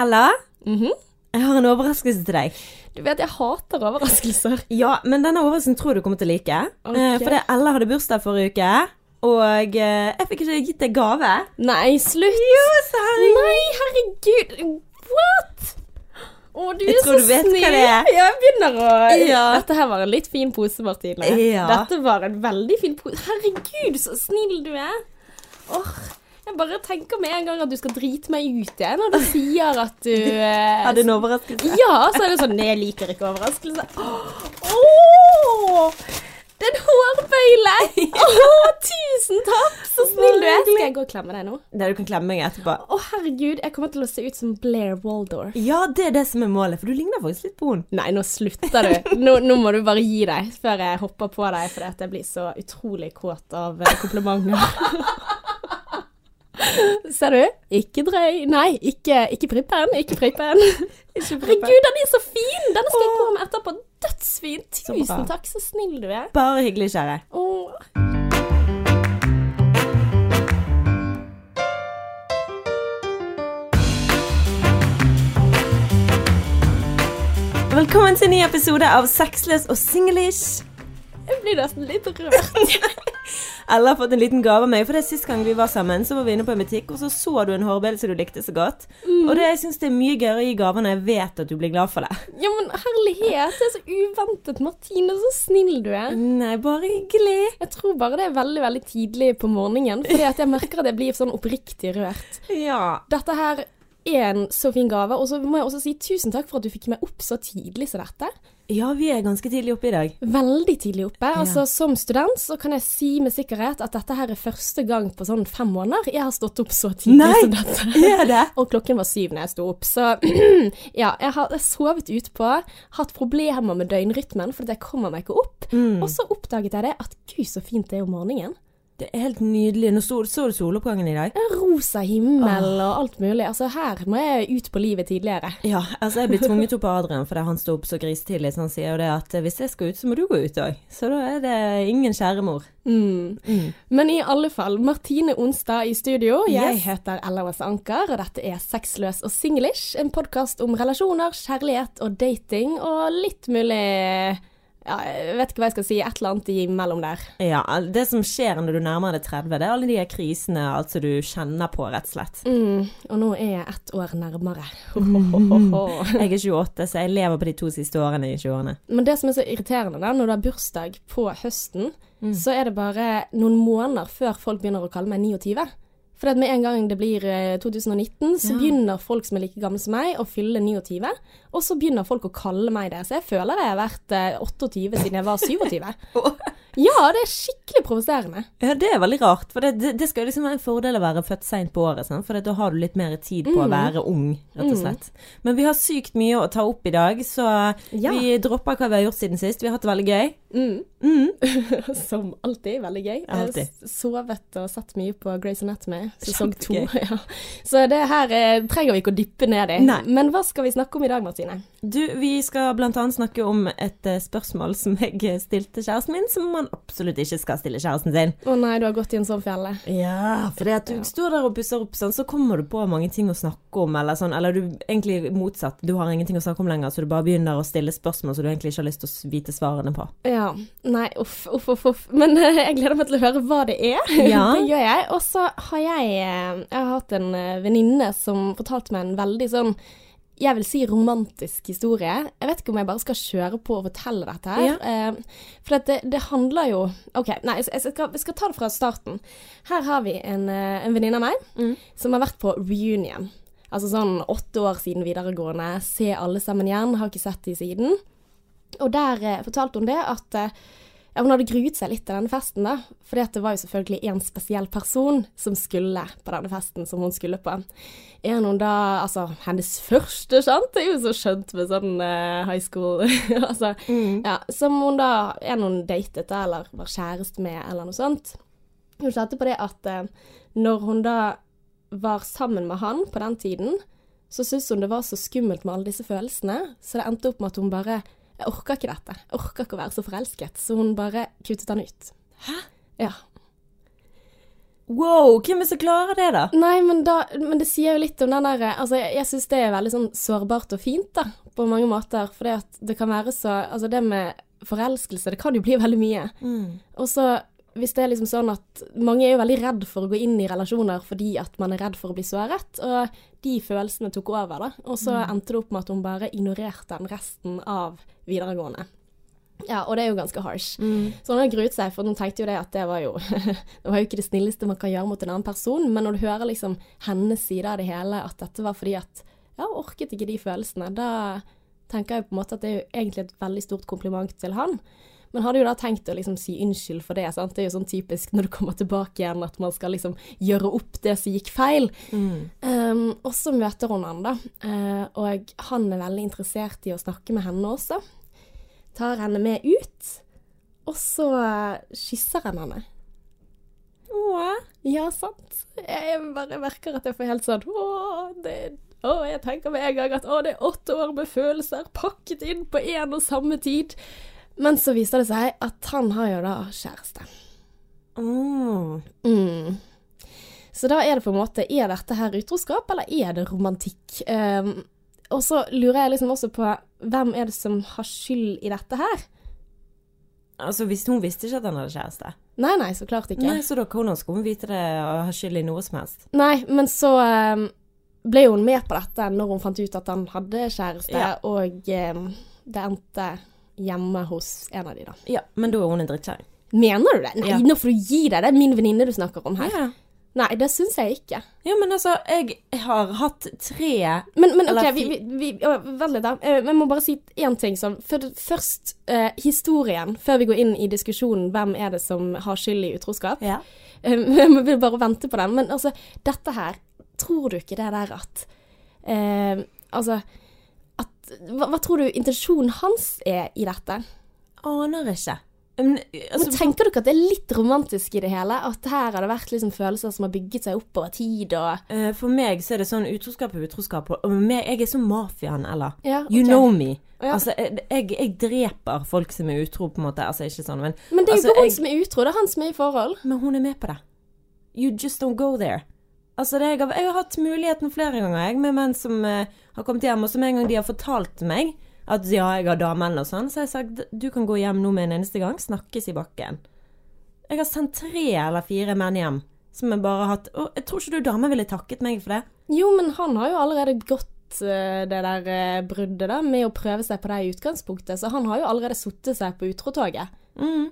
Ella, Mhm. jeg har en overraskelse til deg. Du vet, jeg hater overraskelser. Ja, men denne overraskelsen tror jeg du kommer til å like. Okay. Eh, For det Ella hadde bursdag forrige uke, og eh, jeg fikk ikke gitt deg gave. Nei, slutt! Så herregud. Nei, herregud! What? Å, du Jeg er så snill. Jeg begynner å Ja. Dette her var en litt fin pose, Martine. Ja. Dette var en veldig fin pose. Herregud, så snill du er. Åh, jeg bare tenker med en gang at du skal drite meg ut igjen når du sier at du eh, Hadde en overraskelse. Ja, så er det sånn jeg liker ikke overraskelser. Åh! Det er en hårbøyle! Åh, tusen takk! Så snill du er. Skal jeg gå og klemme deg nå? Det du kan klemme meg etterpå. Å, herregud, jeg kommer til å se ut som Blair Waldorf. Ja, det er det som er målet, for du ligner faktisk litt på henne. Nei, nå slutter du. Nå, nå må du bare gi deg før jeg hopper på deg, fordi at jeg blir så utrolig kåt av eh, komplimenter. Ser du? Ikke drøy. Nei, ikke, ikke prippen. Ikke prippen. Herregud, den er så fin! Denne skal jeg gå med etterpå. Dødsfin. Tusen takk, så snill du er. Bare hyggelig, kjære. Åh. Velkommen til en ny episode av Sexless og singlish. Jeg blir nesten litt rørt. Ella har fått en liten gave av meg, for det sist gang vi var sammen, så var vi inne på en butikk, og så så du en hårbøyle som du likte så godt. Og det, jeg syns det er mye gøyere å gi gaver når jeg vet at du blir glad for det. Ja, men herlighet, det er så uventet, Martine. Så snill du er. Nei, bare hyggelig. Jeg tror bare det er veldig veldig tidlig på morgenen, fordi at jeg merker at jeg blir sånn oppriktig rørt. Ja. Dette her er en så fin gave, og så må jeg også si tusen takk for at du fikk meg opp så tidlig som dette. Ja, vi er ganske tidlig oppe i dag. Veldig tidlig oppe. Altså Som student så kan jeg si med sikkerhet at dette her er første gang på sånn fem måneder jeg har stått opp så tidlig Nei! som dette. Er det? Og klokken var syv når jeg sto opp, så ja, jeg har jeg sovet utpå, hatt problemer med døgnrytmen fordi jeg kommer meg ikke opp. Og så oppdaget jeg det at gud så fint det er om morgenen. Det er helt nydelig. Nå så, så du soloppgangen i dag? Rosa himmel og alt mulig. Altså her må jeg ut på livet tidligere. Ja, altså jeg blir tvunget opp av Adrian fordi han står opp så grisetidlig, så han sier jo det at eh, hvis jeg skal ut, så må du gå ut òg. Så da er det ingen kjære mor. Mm. Men i alle fall, Martine Onstad i studio. Jeg Yes. heter Ella West Anker, og dette er Sexløs og singlish. En podkast om relasjoner, kjærlighet og dating, og litt mulig ja, Jeg vet ikke hva jeg skal si. Et eller annet imellom der. Ja, det som skjer når du nærmer deg 30, det er alle de krisene altså du kjenner på, rett og slett. Mm. Og nå er jeg ett år nærmere. Jeg er 28, så jeg lever på de to siste årene i 20-årene. Men det som er så irriterende, da, når du har bursdag på høsten, så er det bare noen måneder før folk begynner å kalle meg 29. For at med en gang det blir eh, 2019, så Ja. begynner folk som er like gamle som meg, å fylle 29. Og så begynner folk å kalle meg det. Så jeg føler jeg har vært eh, 28 siden jeg var 27. Ja, det er skikkelig provoserende. Ja, det er veldig rart, for det, det, det skal liksom være en fordel å være født seint på året, sant? for da har du litt mer tid på å være ung, rett og slett. Men vi har sykt mye å ta opp i dag, så Ja. vi dropper hva vi har gjort siden sist. Vi har hatt det veldig gøy. Mm. Mm. Som alltid. Veldig gøy. Jeg har sovet og sett mye på Grey's Anatomy, sesong to. Ja. Så det her eh, trenger vi ikke å dyppe ned i. Nei. Men hva skal vi snakke om i dag, Martine? Du, vi skal annet snakke om et eh, spørsmål som jeg stilte kjæresten min, som man absolutt ikke skal stille kjæresten sin. Å nei, du har gått i en sånn felle. Ja, for det at du står der og pusser opp sånn, så kommer du på mange ting å snakke om, eller sånn, eller du egentlig motsatt, du har ingenting å snakke om lenger, så du bare begynner å stille spørsmål som du egentlig ikke har lyst til å vite svarene på. Ja. Nei, uff, uff, uff. uff. Men uh, jeg gleder meg til å høre hva det er. Ja. det gjør jeg. Og så har jeg eh, Jeg har hatt en eh, venninne som fortalte meg en veldig sånn jeg vil si romantisk historie. Jeg vet ikke om jeg bare skal kjøre på og fortelle dette her. Eh, for det, det handler jo OK, nei, jeg skal, jeg skal ta det fra starten. Her har vi en, eh, en venninne av meg som har vært på reunion. Altså sånn åtte år siden videregående. Se alle sammen igjen. Har ikke sett de siden. Og der eh, fortalte hun det at eh, ja, hun hadde gruet seg litt til denne festen, da. For det var jo selvfølgelig en spesiell person som skulle på denne festen som hun skulle på. Er hun da Altså, hennes første, sant? Det er jo så skjønt med sånn uh, high school Altså, ja. Som hun da Er hun datet, da, eller var kjæreste med, eller noe sånt. Hun kjente på det at uh, når hun da var sammen med han på den tiden, så syntes hun det var så skummelt med alle disse følelsene, så det endte opp med at hun bare Jeg orka ikke dette. Jeg orka ikke å være så forelsket. Så hun bare kuttet han ut. Hæ? Ja. Wow, hvem er som klarer det, da? Nei, men, da, men det sier jo litt om den der Altså, jeg, jeg syns det er veldig sånn sårbart og fint, da, på mange måter. For det kan være så Altså, det med forelskelse, det kan jo bli veldig mye. Mm. Og så hvis det er liksom sånn at mange er jo veldig redd for å gå inn i relasjoner fordi at man er redd for å bli såret, og de følelsene tok over, da. Og så Mm. endte det opp med at hun bare ignorerte den resten av videregående. Ja, og det er jo ganske harsh. Mm. Så hun har gruet seg, for hun tenkte jo det at det var jo Det var jo ikke det snilleste man kan gjøre mot en annen person, men når du hører liksom hennes side av det hele, at dette var fordi at ja, orket ikke de følelsene, da tenker jeg på en måte at det er jo egentlig et veldig stort kompliment til han. Men hadde jo da tenkt å liksom si unnskyld for det. Sant? Det er jo sånn typisk når du kommer tilbake igjen at man skal liksom gjøre opp det som gikk feil. Mm. Um, og så møter hun han, da. Uh, og han er veldig interessert i å snakke med henne også. Tar henne med ut. Og så kysser han henne. Åh. Ja, sant. Jeg bare merker at jeg får helt sånn Å, det å, jeg tenker med en gang at å, det er åtte år med følelser pakket inn på én og samme tid. Men så viser det seg at han har jo da kjæreste. Oh. Mm. Så da er det på en måte Er dette her utroskap, eller er det romantikk? Um, og så lurer jeg liksom også på hvem er det som har skyld i dette her? Altså, hvis hun visste ikke at han hadde kjæreste. Nei, nei, så klart ikke. Nei, så da hvordan skulle hun vite det og ha skyld i noe som helst? Nei, men så um, ble hun med på dette når hun fant ut at han hadde kjæreste, Ja. og um, det endte hjemme hos en av de, da. Ja, men da er hun en drittkjerring. Mener du det? Nei, Ja. nå får du gi deg. Det er min venninne du snakker om her. Ja. Nei, det syns jeg ikke. ja, men altså, jeg har hatt tre Men, men OK, vi, vi, vi, å, litt, da. vi Jeg må bare si én ting. Sånn. Først eh, historien, før vi går inn i diskusjonen hvem er det som har skyld i utroskap. Ja. Eh, Jeg vil bare vente på den. Men altså, dette her Tror du ikke det der at eh, Altså hva, hva tror du intensjonen hans er i dette? Aner ikke. Men, altså, Men tenker du ikke at det er litt romantisk i det hele? At her har det vært liksom følelser som har bygget seg opp over tid og eh, for meg så er det sånn utroskap er utroskap. Og meg, jeg er som mafiaen, Ella. Ja, You know me. Ja. Altså, jeg, jeg dreper folk som er utro, på en måte. Altså, ikke sånn, men Men det er jo altså, ikke hun jeg- som er utro, det er han som er i forhold. Men hun er med på det. You just don't go there. Altså, jeg, har, jeg har hatt muligheten flere ganger jeg, med menn som eh, har kommet hjem, og som en gang de har fortalt meg at ja, jeg har dame eller sånn, så har jeg sagt du kan gå hjem nå med en eneste gang, snakkes i bakken. Jeg har sendt tre eller fire menn hjem som jeg bare har hatt Å, jeg tror ikke du dame ville takket meg for det. Jo, men han har jo allerede gått eh, det der eh, bruddet da, med å prøve seg på det i utgangspunktet, så han har jo allerede satt seg på utrotoget. Mm.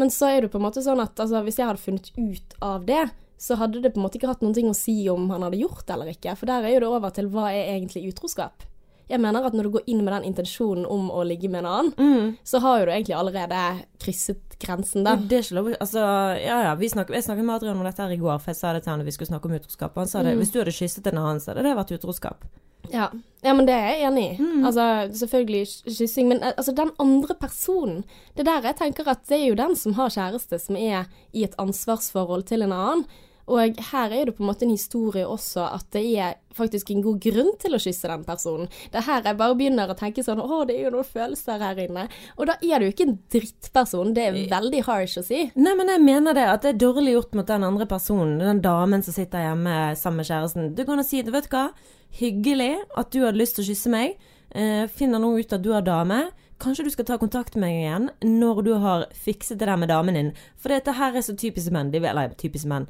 Men så er det på en måte sånn at altså, hvis jeg hadde funnet ut av det, så hadde det på en måte ikke hatt noen ting å si om han hadde gjort det eller ikke, for der er jo det over til hva er egentlig utroskap. Jeg mener at når du går inn med den intensjonen om å ligge med en annen, Mm. så har jo du egentlig allerede krysset grensen da. Det er ikke lov Altså, ja ja, vi snakket, jeg snakket med Adrian om dette her i går, for jeg sa det til han at vi skulle snakke om utroskap. og Han sa det, hvis du hadde kysset en annen, så hadde det vært utroskap. Ja. ja, men det er jeg enig i. Altså, selvfølgelig ky- kyssing, men eh, altså, den andre personen Det er der jeg tenker at det er jo den som har kjæreste, som er i et ansvarsforhold til en annen. Og her er det på en måte en historie også at det er faktisk en god grunn til å kysse den personen. Det er her jeg bare begynner å tenke sånn Å, det er jo noen følelser her inne. Og da er du ikke en drittperson. Det er veldig harsh å si. Nei, men jeg mener det, at det er dårlig gjort mot den andre personen, den damen som sitter hjemme sammen med kjæresten. Du kan jo si, vet du hva, hyggelig at du hadde lyst til å kysse meg, eh, finner nå ut at du har dame. Kanskje du skal ta kontakt med meg igjen når du har fikset det der med damen din. For dette her er så typisk menn. De eller typisk menn.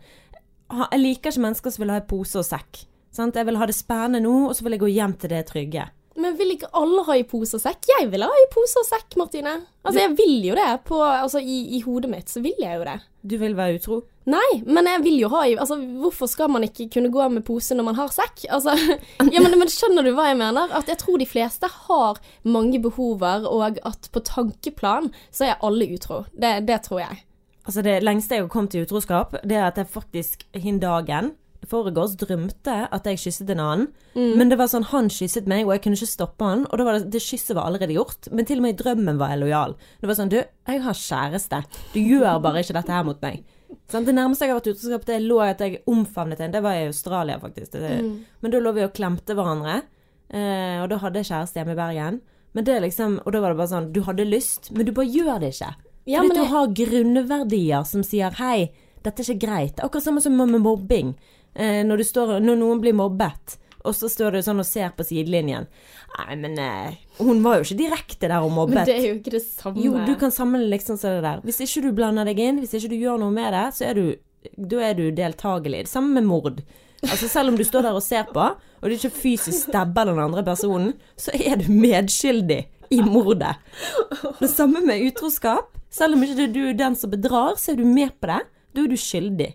Jeg liker ikke mennesker som vil ha i pose og sekk. Sant? Jeg vil ha det spennende nå, og så vil jeg gå hjem til det trygge. Men vil ikke alle ha i pose og sekk? Jeg vil ha i pose og sekk, Martine. Altså, jeg vil jo det. På, altså, i, I hodet mitt så vil jeg jo det. Du vil være utro? Nei, men jeg vil jo ha i Altså, hvorfor skal man ikke kunne gå med pose når man har sekk? Altså, ja, men, men skjønner du hva jeg mener? At jeg tror de fleste har mange behover, og at på tankeplan så er alle utro. Det, det tror jeg. Altså Det lengste jeg har kommet i utroskap, det er at jeg faktisk hin dagen foregårs drømte at jeg kysset en annen. Men det var sånn, han kysset meg, og jeg kunne ikke stoppe han. Og det, det kysset var allerede gjort. Men til og med i drømmen var jeg lojal. Det var sånn, du, jeg har kjæreste. Du gjør bare ikke dette her mot meg. Sånn, det nærmeste jeg har vært utroskap, det lå at jeg omfavnet en. Det var i Australia, faktisk. Det, Men da lå vi og klemte hverandre. Eh, og da hadde jeg kjæreste hjemme i Bergen. Men det liksom, Og da var det bare sånn, du hadde lyst, men du bare gjør det ikke. Ja, Fordi men du jeg- har grunnverdier som sier hei, Dette er ikke greit. Akkurat samme som med mobbing. Eh, når, du står, når noen blir mobbet, og så står du sånn og ser på sidelinjen. Nei, men eh, hun var jo ikke direkte der og mobbet. Men det er jo ikke det samme. Jo, du kan sammenligne liksom sånn det der. Hvis ikke du blander deg inn, hvis ikke du gjør noe med det, så er du, da er du deltakelig. Det samme med mord. Altså Selv om du står der og ser på, og du ikke fysisk stabber den andre personen, så er du medskyldig i mordet. Det samme med utroskap. Selv om ikke du er den som bedrar, så er du med på det. Da er du skyldig.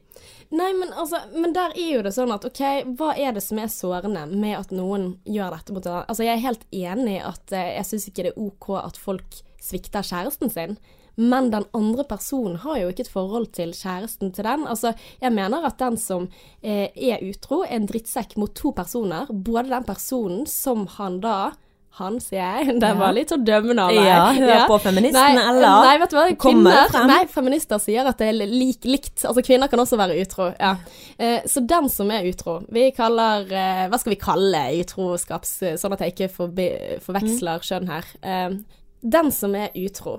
Nei, men altså, men der er jo det sånn at OK, hva er det som er sårende med at noen gjør dette mot hverandre? Altså, jeg er helt enig i at eh, jeg syns ikke det er OK at folk svikter kjæresten sin. Men den andre personen har jo ikke et forhold til kjæresten til den. Altså, jeg mener at den som eh, er utro, er en drittsekk mot to personer. Både den personen som han da han, sier jeg. Det var litt så dømmende av meg. Ja, hør Ja. på feministene, Nei, eller? Nei, vet du hva. Kvinner, nei, feminister sier at det er lik, likt. Altså, kvinner kan også være utro. Ja. Eh, så den som er utro Vi kaller eh, Hva skal vi kalle utroskaps... Sånn at jeg ikke forbi, forveksler kjønn her. Eh, den som er utro,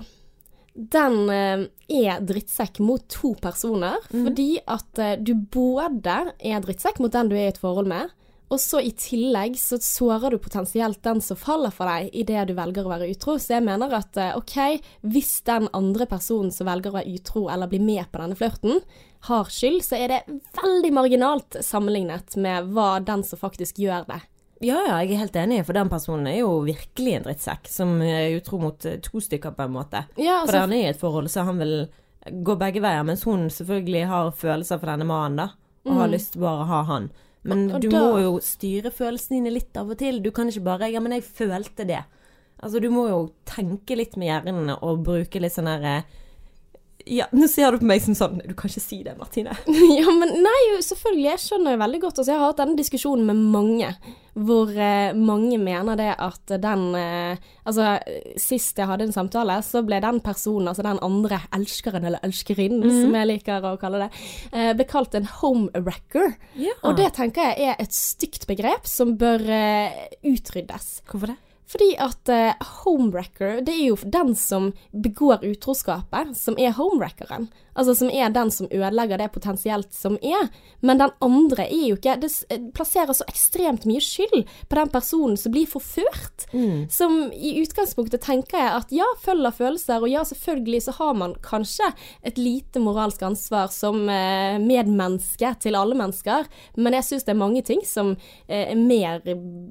den eh, er drittsekk mot to personer. Fordi at eh, du både er drittsekk mot den du er i et forhold med, og så i tillegg så sårer du potensielt den som faller for deg idet du velger å være utro. Så jeg mener at eh, OK, hvis den andre personen som velger å være utro eller bli med på denne flørten, har skyld, så er det veldig marginalt sammenlignet med hva den som faktisk gjør det. Ja, ja, jeg er helt enig, for den personen er jo virkelig en drittsekk, som er utro mot eh, to stykker, på en måte. Ja, For altså, han er i et forhold, så han vil gå begge veier, mens hun selvfølgelig har følelser for denne mannen, da, og har lyst til bare å ha han. Men. Og- og du da- må jo styre følelsene dine litt av og til. Du kan ikke bare 'ja, men jeg følte det'. Altså, du må jo tenke litt med hjernen og bruke litt sånn her eh, Ja, nå ser du på meg som sånn Du kan ikke si det, Martine. ja, men nei, selvfølgelig. Jeg skjønner jo veldig godt. Altså, jeg har hatt denne diskusjonen med mange, hvor eh, mange mener det at den eh, Altså, sist jeg hadde en samtale, så ble den personen, altså den andre elskeren eller elskerinnen, som jeg liker å kalle det, eh, ble kalt en homewrecker. Ja. Og det tenker jeg er et stygt begrep som bør eh, utryddes. Hvorfor det? Fordi at uh, homewrecker, det er jo den som begår utroskapet, som er homewreckeren. Altså som er den som ødelegger det potensielt som er. Men den andre er jo ikke Det eh, plasserer så ekstremt mye skyld på den personen som blir forført. Som i utgangspunktet tenker jeg at ja, følger følelser, og ja, selvfølgelig så har man kanskje et lite moralsk ansvar som eh, medmenneske til alle mennesker, men jeg syns det er mange ting som eh, er mer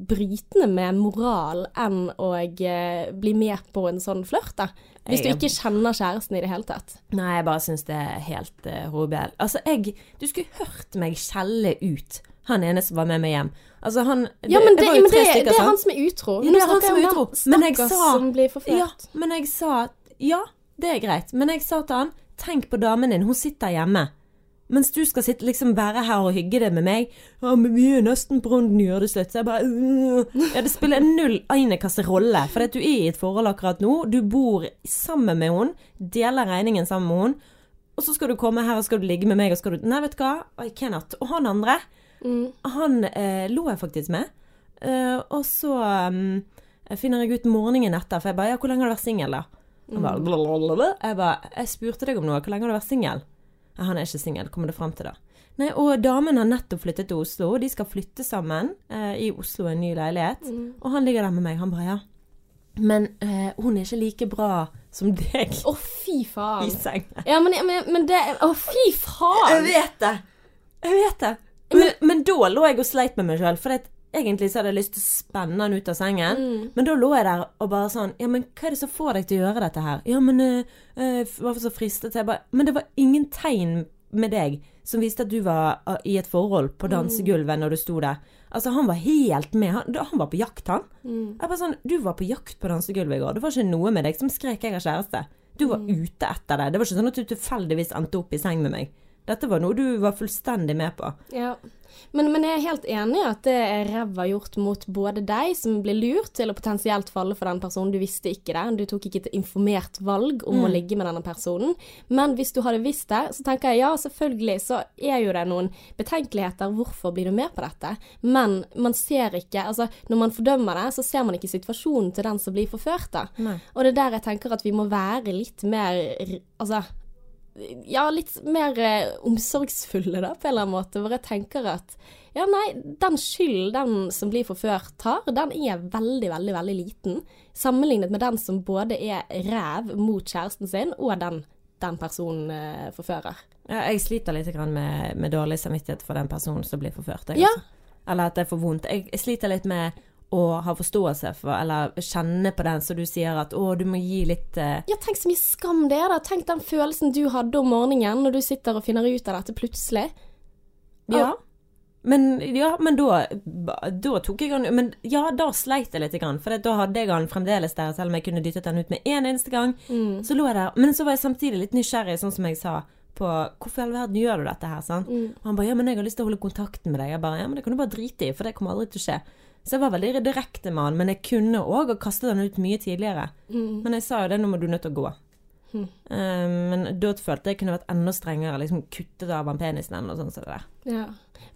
brytende med moral enn å eh, bli med på en sånn flørt, da. Hvis du ikke kjenner kjæresten i det hele tatt. Nei, jeg bare syns det er helt uh, horribelt. Altså, jeg Du skulle hørt meg skjelle ut han ene som var med meg hjem. Altså, han Ja, men det, var jo men det, stykker, det er han som er utro. Ja, det er han som er utro. Men jeg sa- som blir forført. Ja, men jeg sa Ja, det er greit. Men jeg sa til han Tenk på damen din, hun sitter hjemme. Mens du skal sitte, liksom være her og hygge deg med meg. Ja, men vi er nesten på runden, gjør det slutt. Så jeg bare øh. Ja, det spiller null einekasse rolle. For du er i et forhold akkurat nå. Du bor sammen med henne. Deler regningen sammen med henne. Og så skal du komme her og skal du ligge med meg, og skal du Nei, vet du hva. I cannot. Og han andre, Mm. han eh, lå jeg faktisk med. Uh, og så um, finner jeg ut morgenen etter, for jeg bare Ja, hvor lenge har du vært singel, da? Han bare blablabla. Jeg bare Jeg spurte deg om noe. Hvor lenge har du vært singel? Han er ikke singel, kommer det fram til, da. Nei, og damen har nettopp flyttet til Oslo, og de skal flytte sammen eh, i Oslo, en ny leilighet. Og han ligger der med meg. Han bare ja. Men eh, hun er ikke like bra som deg Å, fy faen. i sengen. Ja, men, men, men det Å, fy Jeg faen! vet det! Jeg vet det. Men, men da lå jeg og sleit med meg sjøl, for det, egentlig så hadde jeg lyst til å spenne han ut av sengen. Men da lå jeg der og bare sånn Ja, men hva er det som får deg til å gjøre dette her? Ja, men uh, Hvorfor så fristet jeg bare Men det var ingen tegn med deg som viste at du var uh, i et forhold på dansegulvet når du sto der. Altså, han var helt med. Han, han var på jakt, han. Jeg bare sånn Du var på jakt på dansegulvet i går. Det var ikke noe med deg som skrek 'jeg har kjæreste'. Du var ute etter det. Det var ikke sånn at du tilfeldigvis endte opp i seng med meg. Dette var noe du var fullstendig med på. Ja. Men, men jeg er helt enig i at det er ræva gjort mot både deg, som blir lurt til å potensielt falle for den personen. Du visste ikke det. Du tok ikke et informert valg om å ligge med denne personen. Men hvis du hadde visst det, så tenker jeg ja, selvfølgelig så er jo det noen betenkeligheter. Hvorfor blir du med på dette? Men man ser ikke Altså, når man fordømmer det, så ser man ikke situasjonen til den som blir forført, da. Nei. Og det er der jeg tenker at vi må være litt mer Altså ja, litt mer eh, omsorgsfulle, da, på en eller annen måte. Hvor jeg tenker at ja, nei, den skyld den som blir forført har, den er veldig, veldig, veldig liten. Sammenlignet med den som både er ræv mot kjæresten sin, og den, den personen eh, forfører. Ja, jeg sliter litt grann med, med dårlig samvittighet for den personen som blir forført. Jeg, Ja. altså. Eller at det er for vondt. Jeg sliter litt med å ha forståelse for, eller kjenne på den, så du sier at å, du må gi litt uh... Ja, tenk så mye skam det er, da. Tenk den følelsen du hadde om morgenen når du sitter og finner ut av dette plutselig. Ja. Men, ja, men da, da tok jeg han Men ja, da sleit jeg litt, for da hadde jeg han fremdeles der, selv om jeg kunne dyttet den ut med en eneste gang. Mm. Så lå jeg der. Men så var jeg samtidig litt nysgjerrig, sånn som jeg sa, på hvorfor i all verden gjør du dette her, sant? Mm. Og han bare ja, men jeg har lyst til å holde kontakten med deg. Jeg bare ja, men det kan du bare drite i, for det kommer aldri til å skje. Så jeg var veldig direkte med han, men jeg kunne òg ha kastet han ut mye tidligere. Mm. Men jeg sa jo det, nå må du nødt til å gå. Mm. Um, men da følte jeg kunne vært enda strengere, liksom kuttet av han penisen eller noe sånt som det der. Ja.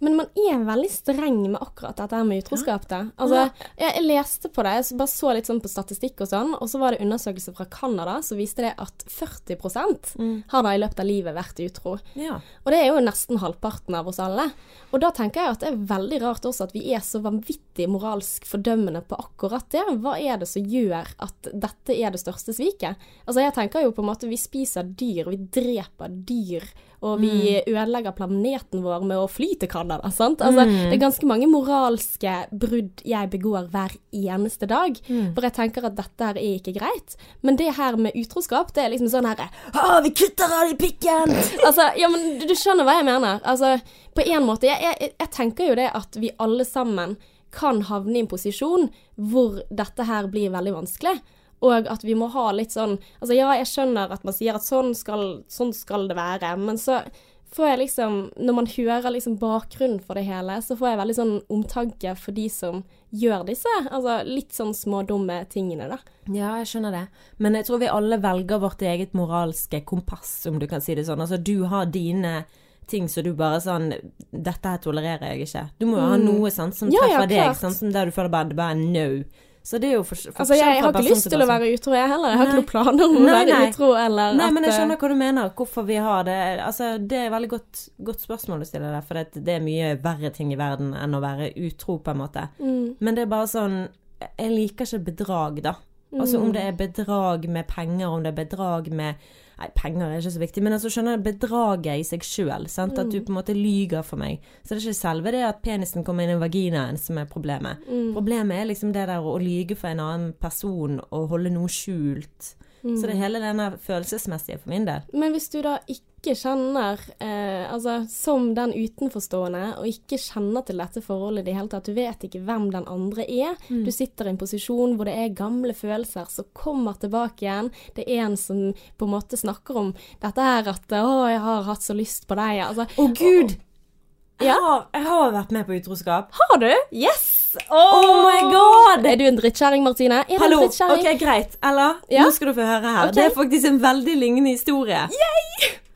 Men man er veldig streng med akkurat dette her med utroskap, da. Altså, jeg, leste på det, jeg så- bare så litt sånn på statistikk og sånn, og så var det undersøkelser fra Canada som viste det at 40% har da i løpet av livet vært utro. Ja. Og det er jo nesten halvparten av oss alle. Og da tenker jeg at det er veldig rart også at vi er så vanvittig moralsk fordømmende på akkurat det. Hva er det som gjør at dette er det største sviket? Altså jeg tenker jo på en måte vi spiser dyr, vi dreper dyr, og vi ødelegger planeten vår med å fly til Canada, sant? Altså det er ganske mange moralske brudd jeg begår hver eneste dag, hvor jeg tenker at dette her er ikke greit. Men det her med utroskap, det er liksom sånn her Å, vi kutter av de pikken! altså, ja, men du, du skjønner hva jeg mener. Altså, på en måte, jeg, jeg, jeg tenker jo det at vi alle sammen kan havne i en posisjon hvor dette her blir veldig vanskelig. Og at vi må ha litt sånn Altså ja, jeg skjønner at man sier at sånn skal, sånn skal det være, men så får jeg liksom Når man hører liksom bakgrunnen for det hele, så får jeg veldig sånn omtanke for de som gjør disse altså litt sånn smådumme tingene, da. Ja, jeg skjønner det. Men jeg tror vi alle velger vårt eget moralske kompass, om du kan si det sånn. Altså, du har dine ting så du bare sånn Dette her tolererer jeg ikke. Du må jo ha noe sant, som treffer Ja, ja, deg, sånn som der du føler bare det bare er no. Så det er jo for, Altså, jeg, jeg har ikke lyst til å være utro, jeg heller. Jeg har Nei. ikke noen planer om å Nei, være nei. utro, eller Nei, men jeg eh, skjønner hva du mener, hvorfor vi har det. Altså, det er et veldig godt, godt spørsmål du stiller der, for det, det er mye verre ting i verden enn å være utro, på en måte. Mm. Men det er bare sånn Jeg liker ikke bedrag, da. Altså om det er bedrag med penger, om det er bedrag med Nei, penger er ikke så viktig, men altså skjønner du bedraget i seg sjøl. At du på en måte lyger for meg. Så det er ikke selve det at penisen kommer inn i vaginaen som er problemet. Problemet er liksom det der å lyge for en annen person og holde noe skjult. Så det er hele denne følelsesmessige for min del. Men hvis du da ikke kjenner eh, Altså som den utenforstående, og ikke kjenner til dette forholdet i det hele tatt, du vet ikke hvem den andre er, Mm. du sitter i en posisjon hvor det er gamle følelser som kommer tilbake igjen, det er en som på en måte snakker om dette her at 'Å, jeg har hatt så lyst på deg', altså. Å gud! Jeg, Ja. har, jeg har vært med på utroskap. Har du? Yes! Oh my god! Er du en drittkjerring, Martine? Er Hallo, ok, greit. Ella, Ja? nå skal du få høre her. Okay. Det er faktisk en veldig lignende historie.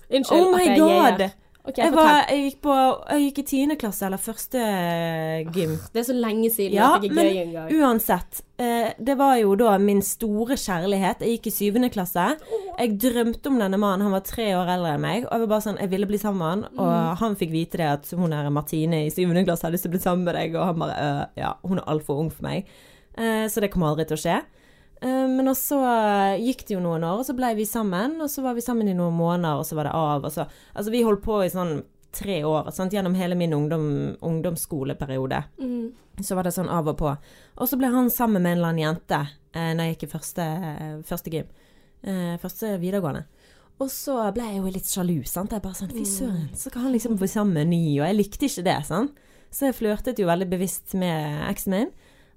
Unnskyld. Oh my ok, god! yeah. Ok, jeg, var, jeg, gikk på, jeg gikk i tiende klasse, eller første eh, gym. Det er så lenge siden Ja, at det er gøy engang. uansett. Eh, det var jo da min store kjærlighet. Jeg gikk i syvende klasse. Jeg drømte om denne mannen. Han var tre år eldre enn meg. Og jeg var bare sånn, jeg ville bli sammen med han. Og Mm. han fikk vite det at hun her Martine i syvende klasse hadde lyst til å bli sammen med deg. Og han bare øh, Ja, hun er altfor ung for meg. Eh, så det kommer aldri til å skje. Eh, men også eh, gikk det jo noen år, og så ble vi sammen. Og så var vi sammen i noen måneder, og så var det av. Og så, altså vi holdt på i sånn tre år sant? gjennom hele min ungdom, ungdomsskoleperiode. Mm. Så var det sånn av og på. Og så ble han sammen med en eller annen jente eh, når jeg gikk i første, første gym. Eh, første videregående. Og så ble jeg jo litt sjalu. sant? Jeg bare sånn Fy søren, så kan han liksom bli sammen med en ny. Og jeg likte ikke det. sant? Så jeg flørtet jo veldig bevisst med eksen min.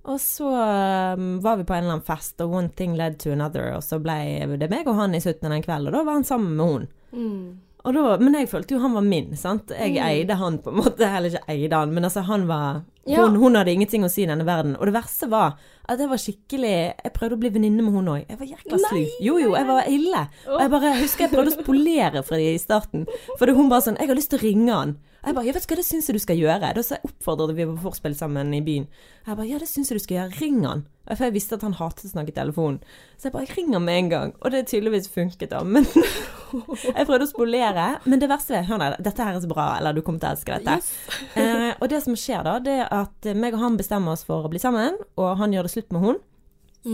Og så um, var vi på en eller annen fest, og one thing led to another. Og så ble det meg og han i slutten av den kvelden, og da var han sammen med hun. Mm. Da, men jeg følte jo han var min, sant. Jeg eide han på en måte, Heller ikke eide han, men altså han var Ja. Hun, hun hadde ingenting å si i denne verden. Og det verste var at jeg var skikkelig Jeg prøvde å bli venninne med hun òg. Jeg var jækla slu. Jo, jo, jeg var ille. Og jeg bare jeg husker jeg prøvde å spolere fra de i starten. For hun bare sånn 'Jeg har lyst til å ringe han'. Jeg bare 'Ja, vet du hva, det syns jeg du skal gjøre'. Da så oppfordret vi på vorspiel sammen i byen. Jeg bare 'Ja, det syns jeg du skal gjøre. Ring han'. For jeg visste at han hatet å snakke i telefonen. Så jeg bare 'Jeg ringer med en gang'. Og det tydeligvis funket, da. Men jeg prøvde å spolere. Men det verste er Hør nå, dette her er så bra. Eller du kommer til å elske dette. Eh, og det som skjer da, det er at meg og han bestemmer oss for å bli sammen, og han gjør det slutt med hun.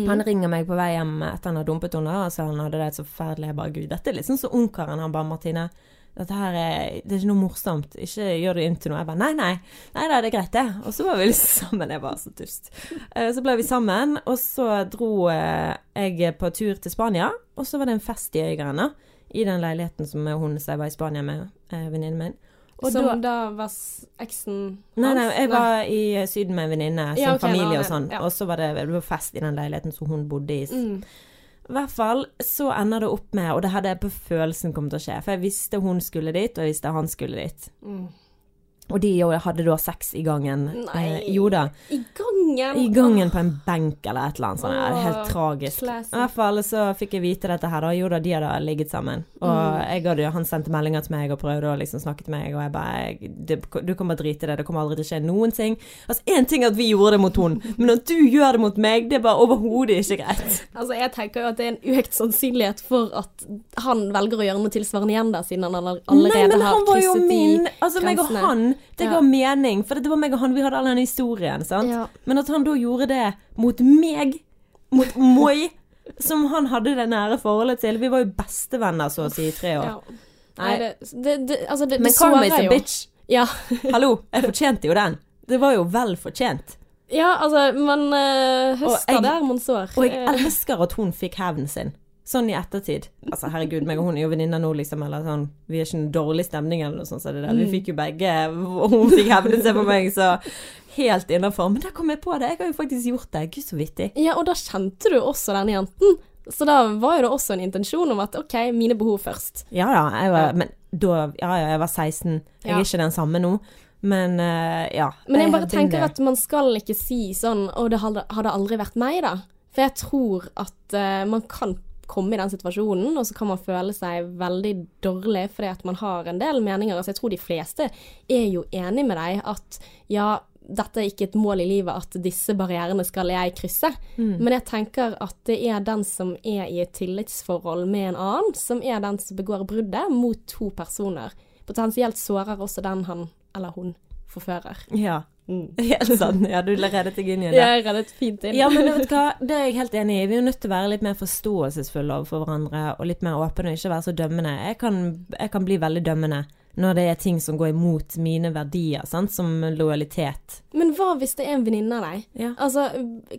Han ringer meg på vei hjem etter han har dumpet henne, og så han hadde det så forferdelig. Jeg bare Gud, dette er liksom så ungkaren. Han bare Martine, dette her er Det er ikke noe morsomt. Ikke gjør det inn til noe. Jeg bare nei, nei. Nei da, det er greit, det. Og så var vi liksom sammen. Jeg var så dust. Eh, Så ble vi sammen, og så dro eh, jeg på tur til Spania, og så var det en fest i Øygarden, i den leiligheten som hun som jeg var i Spania med, eh, venninnen min. Og Som da- da, var eksen eksen Nei, nei, hans? jeg var i Syden med en venninne, som Ja, okay, familie og sånn. ja. Og så var det, det var fest i den leiligheten som hun bodde i. Mm. I hvert fall så ender det opp med, og det hadde jeg på følelsen kom til å skje, for jeg visste hun skulle dit, og jeg visste han skulle dit. Mm. Og de hadde da sex i gangen. Nei. Eh, jo da. I gangen! I gangen på en benk eller et eller annet sånt. Åh, helt tragisk. classic. I hvert fall så fikk jeg vite dette her, da. Jo da, de hadde ligget sammen. Og Mm. hadde, han sendte meldinger til meg og prøvde å liksom snakke til meg, og jeg bare Du kan bare drite i det, det kommer aldri til å skje noen ting. Altså, én ting er at vi gjorde det mot hun, men at du gjør det mot meg, det er bare overhodet ikke greit. Altså, jeg tenker jo at det er en økt sannsynlighet for at han velger å gjøre noe tilsvarende igjen da, siden han all- allerede Nei, men har han var jo min Altså, meg og grensene. Han, det ga mening. For det var meg og han, vi hadde all den historien. Men at han da gjorde det mot meg, mot moi, som han hadde det nære forholdet til. Vi var jo bestevenner, så å si, i tre år. Ja. Nei, det, det, det, altså det, Men karma is a bitch. Ja. Hallo, jeg fortjente jo den. Det var jo vel fortjent. ja, altså, man uh, høster jeg- der man sår. Og jeg elsker at hun fikk hevnen sin. Sånn i ettertid. Altså, herregud, meg og hun er jo venninner nå, liksom, eller sånn Vi er ikke en dårlig stemning eller noe sånt, så det der. Vi fikk jo begge og Hun fikk hevnet seg på meg, så helt innafor. Men der kom jeg på det. Jeg har jo faktisk gjort det. Gud, så vittig. Ja, og da kjente du også denne jenten. Så da var jo det også en intensjon om at OK, mine behov først. Ja da, jeg var. Men da Ja ja, jeg var 16. Jeg Ja. er ikke den samme nå. Men uh, ja. Men jeg I bare tenker at man skal ikke si sånn Å, det hadde aldri vært meg, da. For jeg tror at uh, man kan komme i den situasjonen, og så kan man føle seg veldig dårlig fordi at man har en del meninger. Altså, jeg tror de fleste er jo enig med deg at ja, dette er ikke et mål i livet at disse barrierene skal jeg krysse. Mm. Men jeg tenker at det er den som er i et tillitsforhold med en annen, som er den som begår bruddet mot to personer. Potensielt sårer også den han eller hun forfører. Ja. Helt sant. Ja, du reddet deg inn i det. Jeg reddet fint inn. Ja, men vet du hva, det er jeg helt enig i. Vi er nødt til å være litt mer forståelsesfulle overfor hverandre, og litt mer åpne, og ikke være så dømmende. Jeg kan, jeg kan bli veldig dømmende når det er ting som går imot mine verdier, sant? som lojalitet. Men hva hvis det er en venninne av deg? Ja. Altså,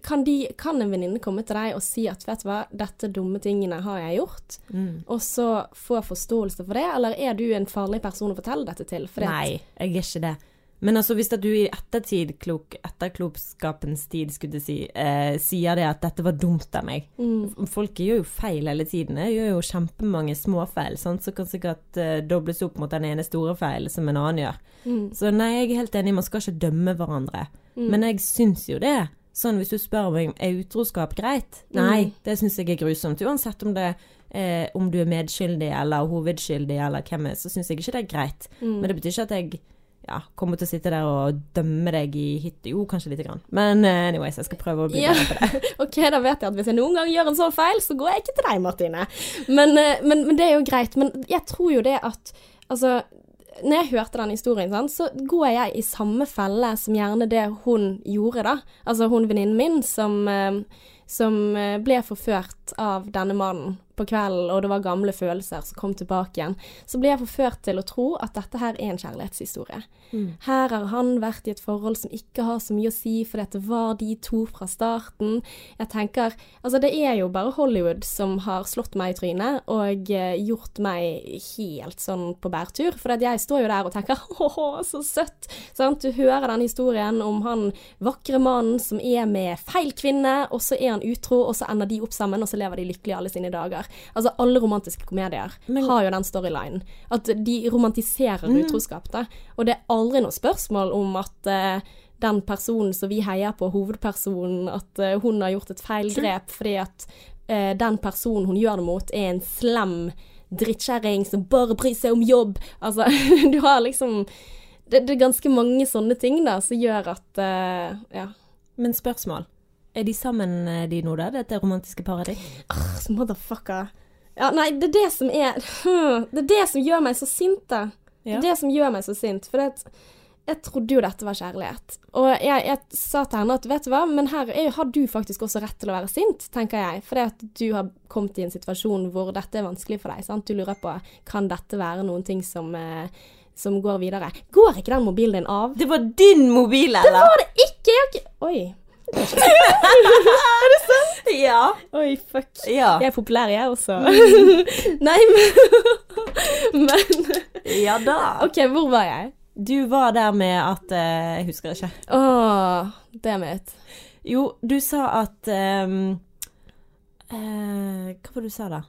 kan, de, kan en venninne komme til deg og si at vet du hva, dette dumme tingene har jeg gjort, Mm. og så få forståelse for det, eller er du en farlig person å fortelle dette til? Fordi Nei, jeg er ikke det. Men altså, hvis du i ettertid, klok, etterklokskapens tid, skulle si, eh, sier det at dette var dumt av meg Mm. Folk gjør jo feil hele tiden. Jeg gjør jo kjempemange småfeil, sant? så kan sikkert eh, dobles opp mot den ene store feil som en annen gjør. Mm. Så nei, jeg er helt enig, man skal ikke dømme hverandre. Men jeg syns jo det. Sånn hvis du spør meg er utroskap greit? Nei, det syns jeg er grusomt. Uansett om det eh, om du er medskyldig eller hovedskyldig eller hvem er, så syns jeg ikke det er greit. Mm. Men det betyr ikke at jeg ja, kommer til å sitte der og dømme deg i hytte. Jo, kanskje lite grann. Men eh, anyways, jeg skal prøve å bli bedre på det. OK, da vet jeg at hvis jeg noen gang gjør en sånn feil, så går jeg ikke til deg, Martine. Men, eh, men, men det er jo greit. Men jeg tror jo det at Altså, når jeg hørte den historien, sant, så går jeg i samme felle som gjerne det hun gjorde, da. Altså hun venninnen min som, eh, som ble forført av denne mannen på kvelden, og det var gamle følelser som kom tilbake igjen. Så ble jeg forført til å tro at dette her er en kjærlighetshistorie. Her har han vært i et forhold som ikke har så mye å si, for dette var de to fra starten. Jeg tenker, altså Det er jo bare Hollywood som har slått meg i trynet og eh, gjort meg helt sånn på bærtur. For jeg står jo der og tenker åh, så søtt. Sant? Du hører den historien om han vakre mannen som er med feil kvinne, og så er han utro, og så ender de opp sammen, og så lever de lykkelig alle sine dager. Altså Alle romantiske komedier har jo den storylinen. At de romantiserer utroskap. da. Og det er aldri noe spørsmål om at uh, den personen som vi heier på, hovedpersonen, at uh, hun har gjort et feilgrep fordi at uh, den personen hun gjør det mot, er en slem drittkjerring som bare bryr seg om jobb. Altså, du har liksom det, det, er ganske mange sånne ting da, som gjør at uh, Ja. Men spørsmål. Er de sammen, eh, de nå, da? Dette romantiske paret ditt? Ah, motherfucker. Ja, nei, det er det som er Det er det som gjør meg så sint, da. Det er det som gjør meg så sint. For det, jeg trodde jo dette var kjærlighet. Og jeg, jeg, sa til henne at vet du hva, men her er, har du faktisk også rett til å være sint, tenker jeg. Fordi at du har kommet i en situasjon hvor dette er vanskelig for deg. sant? Du lurer på kan dette være noen ting som eh, som går videre. Går ikke den mobilen din av? Det var din mobil, eller? Det var det ikke! Jeg har ikke... Oi. Er det sant? Ja. Oi, fuck. Ja. Jeg er populær, jeg også. Nei, men Men Ja da. OK, hvor var jeg? Du var der med at uh, Jeg husker ikke. Åh, det med Jo, du sa at um, uh, Hva var det du sa da?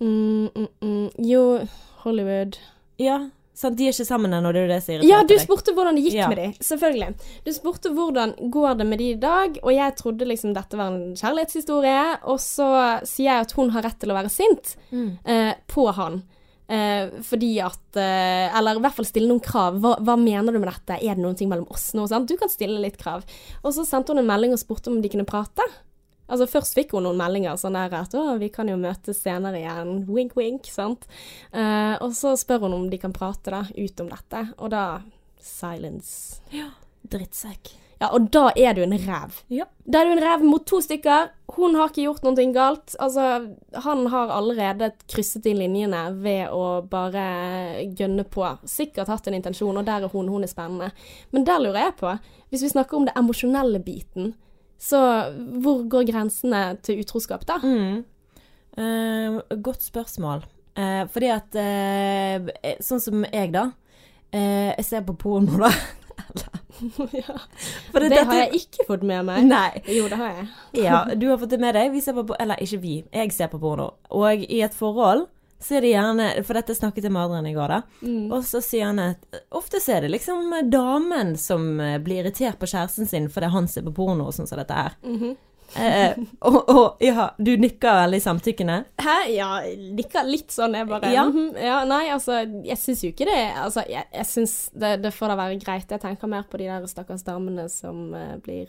Mm, mm, mm. Jo, Hollywood. Ja, Sant, de er ikke sammen ennå, det er jo det irriterer deg. Ja, du spurte hvordan det gikk ja. med de, selvfølgelig. Du spurte hvordan går det med de i dag, og jeg trodde liksom dette var en kjærlighetshistorie, og så sier jeg at hun har rett til å være sint mm. eh, på han. Eh, fordi at eh, Eller i hvert fall stille noen krav. Hva, hva, mener du med dette? Er det noen ting mellom oss nå? Sant? Du kan stille litt krav. Og så sendte hun en melding og spurte om de kunne prate. Altså Først fikk hun noen meldinger sånn der at 'Å, vi kan jo møtes senere igjen'. Wink, wink. sant? Uh, og så spør hun om de kan prate da, ut om dette, og da silence. Ja. Drittsekk. Ja, og da er du en ræv. Ja. Da er du en ræv mot to stykker. Hun har ikke gjort noe galt. Altså, han har allerede krysset de linjene ved å bare gønne på. Sikkert hatt en intensjon, og der er hun. Hun er spennende. Men der lurer jeg på, hvis vi snakker om det emosjonelle biten så hvor går grensene til utroskap, da? Mm. Eh, godt spørsmål. Eh, fordi at eh, Sånn som jeg, da. jeg ser på porno, da. ja. det, det har jeg ikke fått med meg. Nei. Jo, det har jeg. ja, du har fått det med deg. Vi ser på, eller ikke vi, jeg ser på porno. Og i et forhold så er det gjerne For dette snakket jeg med Adrian i går, da. Mm. Og så sier han at ofte så er det liksom damen som eh, blir irritert på kjæresten sin fordi han ser på porno og sånn som dette her. Mm -hmm. eh, og, og, ja, du nikker veldig samtykkende? Hæ? Ja, nikker litt sånn. Jeg bare ja. Mm -hmm. ja nei, altså, jeg syns jo ikke det Altså, jeg, jeg syns det, det, får da være greit. Jeg tenker mer på de der stakkars damene som uh, blir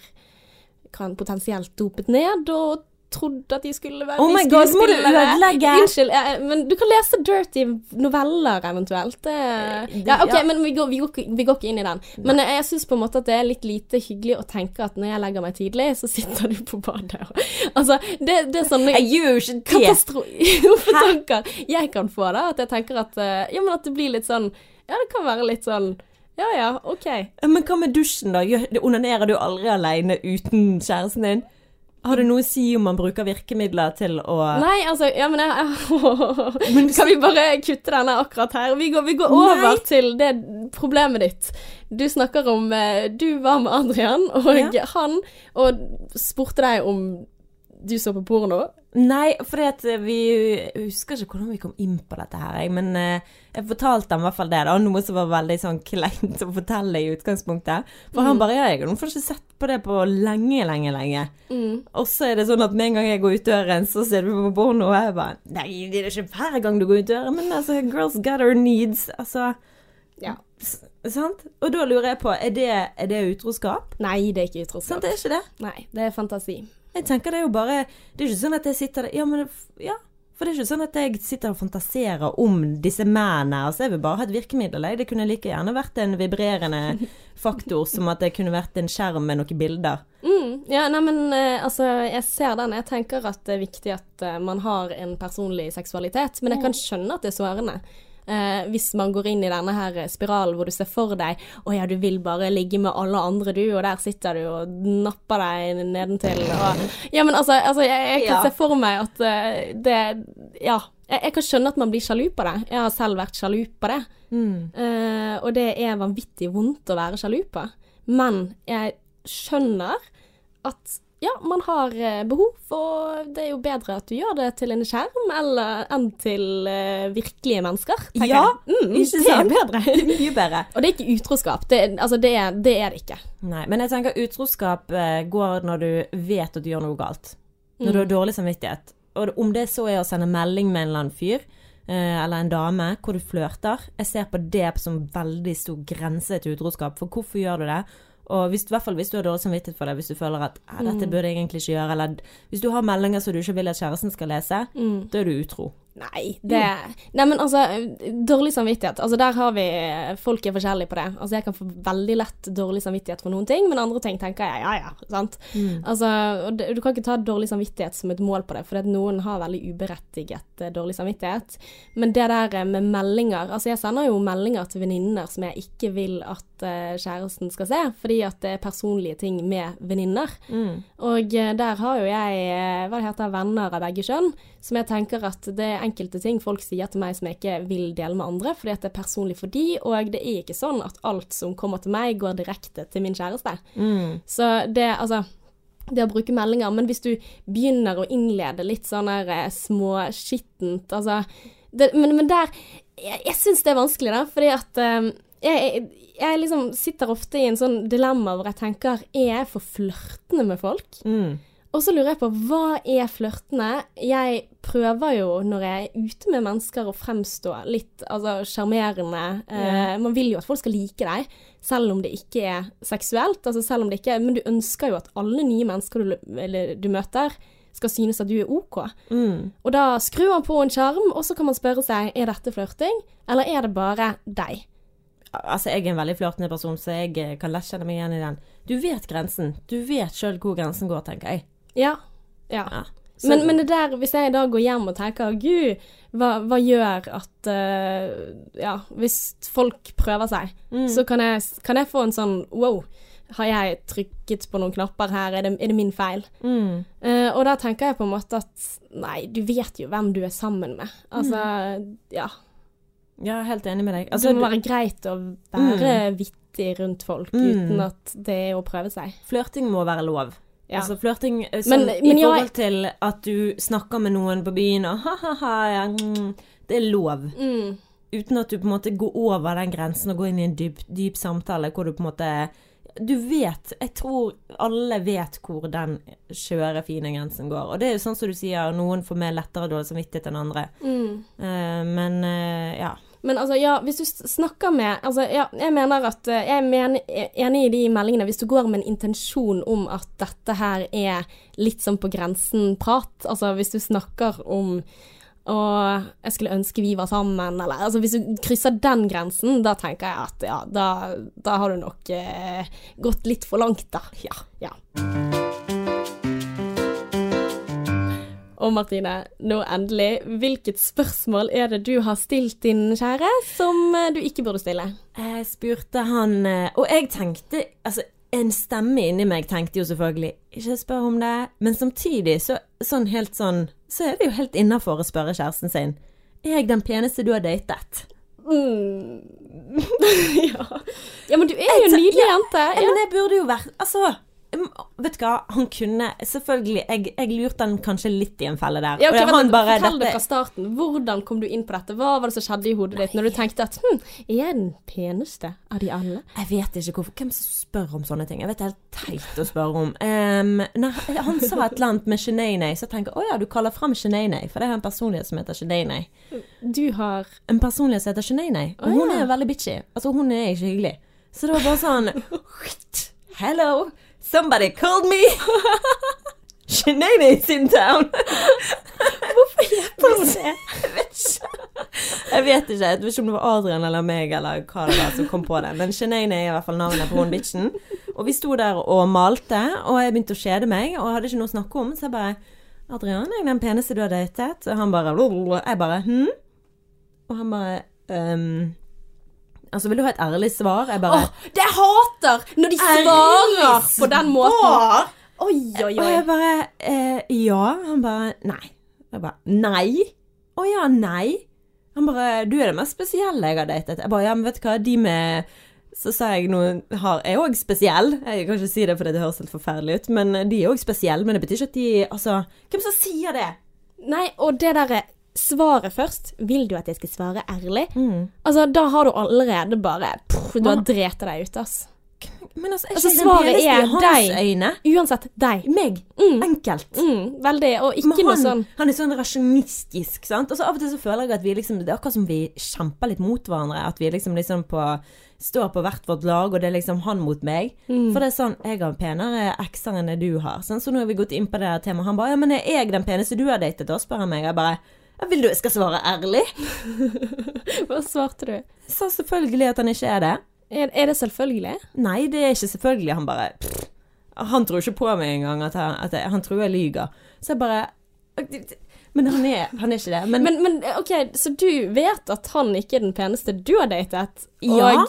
kan potensielt dopet ned, og trodde at de skulle være oh my God, må du ødelegge? Unnskyld, ja, men du kan lese dirty noveller eventuelt. Det, ja, OK, ja. men vi går, vi, går, vi går, ikke inn i den. Men jeg, jeg syns på en måte at det er litt lite hyggelig å tenke at når jeg legger meg tidlig, så sitter du på badet. altså, det, det, er sånne Jeg gjør jo ikke katastrofer jeg kan få, da. At jeg tenker at eh, Ja, men at det blir litt sånn Ja, det kan være litt sånn ja ja, OK. Men hva med dusjen, da? Onanerer du aldri aleine uten kjæresten din? Har du noe å si om man bruker virkemidler til å Nei, altså Ja, men jeg men Kan vi bare kutte denne akkurat her? Vi går, vi går over Nei. til det problemet ditt. Du snakker om eh, Du var med Adrian, og ja. han og spurte deg om du så på porno? Nei, for vi Jeg husker ikke hvordan vi kom inn på dette her. Men uh, jeg fortalte ham i hvert fall det, da. Noe som var veldig sånn kleint å fortelle i utgangspunktet. For mm. han bare Ja, jeg har ikke sett på det på lenge, lenge, lenge. Mm. Og så er det sånn at med en gang jeg går ut døren, så ser du på porno, og jeg bare Nei, det er ikke hver gang du går ut døren, men altså, girls got her needs. Altså Ja. Sant? Og da lurer jeg på, er det, er det utroskap? Nei, det er ikke utroskap. Sant, det er ikke det? Nei, det er fantasi. Jeg tenker det er jo bare Det er ikke sånn at jeg sitter der Ja, men ja. For det er ikke sånn at jeg sitter og fantaserer om disse mennene. Altså, jeg vil bare ha et virkemiddel. Det kunne like gjerne vært en vibrerende faktor som at det kunne vært en skjerm med noen bilder. Mm, ja, nei, men uh, altså, jeg ser den. Jeg tenker at det er viktig at uh, man har en personlig seksualitet. Men jeg kan skjønne at det er sårende. Eh, hvis man går inn i denne her spiralen hvor du ser for deg å ja, du vil bare ligge med alle andre, du, og der sitter du og napper deg nedentil og Ja, men altså, altså jeg, jeg, kan ja. se for meg at uh, det Ja. Jeg, jeg, kan skjønne at man blir sjalu på det. Jeg har selv vært sjalu på det. Mm. Uh, og det er vanvittig vondt å være sjalu på. Men jeg skjønner at ja, man har eh, behov, og det er jo bedre at du gjør det til en skjerm eller enn til uh, virkelige mennesker. tenker Ja, mm, ikke det er sant? bedre. Mye bedre. Og det er ikke utroskap. Det, er- altså, det, er, det er det ikke. Nei, men jeg tenker utroskap eh, går når du vet at du gjør noe galt. Når du har dårlig samvittighet. Og om det så er å sende melding med en eller annen fyr, eller en dame, hvor du flørter, jeg ser på det som veldig stor grense til utroskap. For hvorfor gjør du det? Og hvis, i hvert fall hvis du har dårlig samvittighet for det, hvis du føler at ja, dette burde jeg egentlig ikke gjøre, eller hvis du har meldinger som du ikke vil at kjæresten skal lese, da er du utro. Nei, det Nei, men altså, dårlig samvittighet. Altså, der har vi Folk er forskjellige på det. Altså, jeg kan få veldig lett dårlig samvittighet for noen ting, men andre ting tenker jeg ja, ja, sant. Altså, og du kan ikke ta dårlig samvittighet som et mål på det, for noen har veldig uberettiget eh, dårlig samvittighet. Men det der eh, med meldinger Altså, jeg sender jo meldinger til venninner som jeg ikke vil at eh, kjæresten skal se, fordi at det er personlige ting med venninner. Og eh, der har jo jeg eh, hva det heter, venner av begge kjønn, som jeg tenker at det er enkelte ting folk sier til meg som jeg ikke vil dele med andre, fordi at det er personlig for de, og det er ikke sånn at alt som kommer til meg, går direkte til min kjæreste. Så det, altså det å bruke meldinger, men hvis du begynner å innlede litt sånn der småskittent, altså det, men, men der Jeg, jeg syns det er vanskelig, da, fordi at eh, jeg, jeg, jeg liksom sitter ofte i en sånn dilemma hvor jeg tenker Er jeg for flørtende med folk? Mm. Og så lurer jeg på hva er flørtende? Jeg prøver jo når jeg er ute med mennesker å fremstå litt altså sjarmerende. Eh, man vil jo at folk skal like deg, selv om det ikke er seksuelt. Altså selv om det ikke Men du ønsker jo at alle nye mennesker du, eller, du møter, skal synes at du er OK. Mm. Og da skrur man på en sjarm, og så kan man spørre seg er dette flørting, eller er det bare deg? Altså, jeg er en veldig flørtende person, så jeg eh, kan lett kjenne meg igjen i den. Du vet grensen. Du vet sjøl hvor grensen går, tenker jeg. Ja. ja. Ja. Men, men det der, hvis jeg da går hjem og tenker Gud, hva, hva gjør at uh, Ja, hvis folk prøver seg, Mm. så kan jeg, kan jeg få en sånn wow. Har jeg trykket på noen knapper her? Er det, er det min feil? Mm. Uh, og da tenker jeg på en måte at nei, du vet jo hvem du er sammen med. Altså, ja. Ja, helt enig med deg. Altså, det må være greit å være vittig rundt folk Mm. uten at det er å prøve seg. flørting må være lov. Ja. Altså flørting eh, Men- sånn, men i jeg- forhold til at du snakker med noen på byen og ha-ha-ha, ja, mm, det er lov. Mm. Uten at du på en måte går over den grensen og går inn i en dyp, dyp samtale hvor du på en måte Du vet, jeg tror alle vet hvor den skjøre, fine grensen går. Og det er jo sånn som du sier, noen får mer lettere dårlig samvittighet enn andre. Mm. Uh, men uh, ja. Men altså, ja, hvis du snakker med Altså, ja, jeg mener at eh, Jeg er er enig i de meldingene hvis du går med en intensjon om at dette her er litt sånn på grensen-prat. Altså hvis du snakker om og jeg skulle ønske vi var sammen, eller altså Hvis du krysser den grensen, da tenker jeg at ja, da, da har du nok eh, gått litt for langt, da. Ja. ja. Og Martine, nå endelig, hvilket spørsmål er det du har stilt din kjære som eh, du ikke burde stille? Jeg spurte han eh, Og jeg tenkte Altså, en stemme inni meg tenkte jo selvfølgelig ikke spør om det, men samtidig, så, sånn helt sånn Så er det jo helt innafor å spørre kjæresten sin. Er jeg den peneste du har datet? Mm. ja. ja, men du er jo en nydelig jente. Ja, men jeg burde jo vært Altså, vet du hva, han kunne Selvfølgelig, jeg, jeg lurte han kanskje litt i en felle der. Ja, okay, Og han bare Fortell det fra starten. Hvordan kom du inn på dette? Hva var det som skjedde i hodet ditt når du tenkte at hm, er jeg den peneste av de alle? Jeg vet ikke hvorfor. Hvem som spør om sånne ting? Jeg vet det er helt teit å spørre om. Um, nei, han sa et eller annet med Shenanay, så jeg tenker å ja, du kaller fram Shenanay, for det er en personlighet som heter Shenanay. Du har En personlighet som heter Shenanay, og hun ja. er veldig bitchy. Altså, hun er ikke hyggelig. Så det var bare sånn Hello, somebody called me! Shenanay's in town! Hvorfor gjør hun det? Jeg vet ikke. Jeg vet ikke. Jeg vet ikke om det var Adrian eller meg eller hva det var som kom på det. Men Shenane er i hvert fall navnet på hun bitchen. Og vi sto der og malte, og jeg begynte å kjede meg, og hadde ikke noe å snakke om, så jeg bare Adrian, er den peneste du har datet? Og han bare Jeg bare Hm? Og han bare ehm, Altså, vil du ha et ærlig svar? Jeg bare Åh, det jeg hater når de svarer på den måten. Oi, oi, Og jeg bare eh, Ja. Han bare Nei. Jeg bare Nei? Å ja, nei. Han bare Du er det mest spesielle jeg har datet. Jeg bare Ja, men vet du hva, de med så sa jeg noe har, er òg spesiell. Jeg kan ikke si det fordi det høres helt forferdelig ut, men de er òg spesielle. Men det betyr ikke at de Altså, hvem som sier det? Nei, og det derre svaret først Vil du at jeg skal svare ærlig? Mm. Altså, da har du allerede bare pff, Du har drept deg ut, ass. Men altså, Altså, svaret er deg. øyne? Uansett, deg. Meg. Mm. Enkelt. Mm, veldig. Og ikke han, noe sånn han er sånn rasjonistisk, sant. Altså, av og til så føler jeg at vi liksom Det er akkurat som vi kjemper litt mot hverandre. At vi liksom, liksom på Står på hvert vårt lag, og det er liksom han mot meg. Mm. For det er sånn Jeg har penere ekser enn det du har. Sånn, så nå har vi gått inn på det temaet. Han bare Ja, men er jeg den peneste du har datet? Da spør han meg. Jeg bare Vil du jeg skal svare ærlig? Hva svarte du? Sa selvfølgelig at han ikke er det. Er, er det selvfølgelig? Nei, det er ikke selvfølgelig. Han bare pff, Han tror ikke på meg engang. At han, at jeg, han tror jeg lyver. Så jeg bare Men han er, han er ikke det. Men, Men, men OK, så du vet at han ikke er den peneste du har datet? Og, Ja,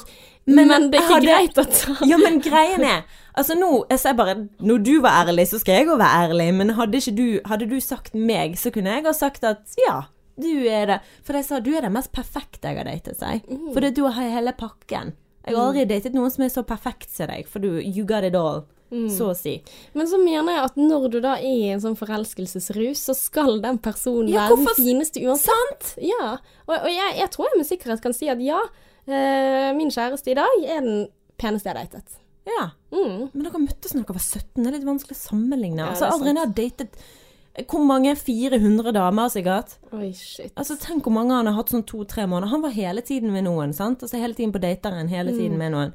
men, men det er ikke hadde- greit at ta Ja, men greien er Altså nå, jeg sier bare Når du var ærlig, så skal jeg òg være ærlig. Men hadde du Hadde du sagt meg, så kunne jeg ha sagt at ja, du er det. For jeg sa du er den mest perfekte jeg har datet, seg. Mm. For du har hele pakken. Jeg har aldri datet noen som er så perfekt som deg, for du You got it all. Mm. Så å si. Men så mener jeg at når du da er i en sånn forelskelsesrus, så skal den personen Ja, være den fineste uansett. Ja. Og, og jeg, jeg tror jeg med sikkerhet kan si at ja, eh, min kjæreste i dag er den peneste jeg har datet. Ja. Mm. Men dere møttes når dere var 17. Det er litt vanskelig å sammenligne. Ja, altså, Adrian har datet Hvor mange? 400 damer, sikkert? Oi, shit. Altså, Tenk hvor mange han har hatt sånn to-tre måneder. Han var hele tiden med noen. sant? Altså Hele tiden på dateren, hele tiden med noen.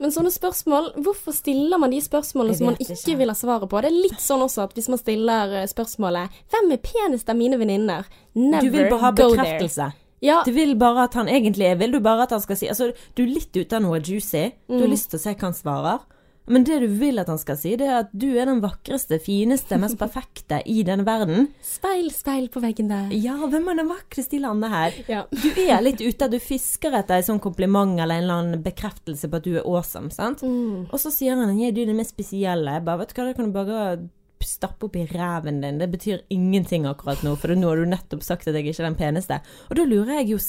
Men sånne spørsmål, hvorfor stiller man de spørsmålene som man ikke, ikke. vil ha svaret på? Det er litt sånn også at hvis man stiller eh, spørsmålet 'Hvem er penest av mine venninner?' Never Du vil bare ha bekreftelse. Ja, Du vil bare at han egentlig er Vil du bare at han skal si Altså, du er litt ute av noe juicy. Du Mm. har lyst til å se hva han svarer. Men det du vil at han skal si, det er at du er den vakreste, fineste, mest perfekte i denne verden. speil, speil på veggen der. Ja, hvem er den vakreste i landet her? Ja. Du er litt ute, du fisker etter en sånn kompliment eller en eller annen bekreftelse på at du er awesome, sant? Mm. Og så sier han ja, du er det mest spesielle. Jeg bare, vet du hva, det kan du bare stappe opp i ræven din. Det betyr ingenting akkurat nå, for nå har du nettopp sagt at jeg ikke er den peneste. Og da lurer jeg jo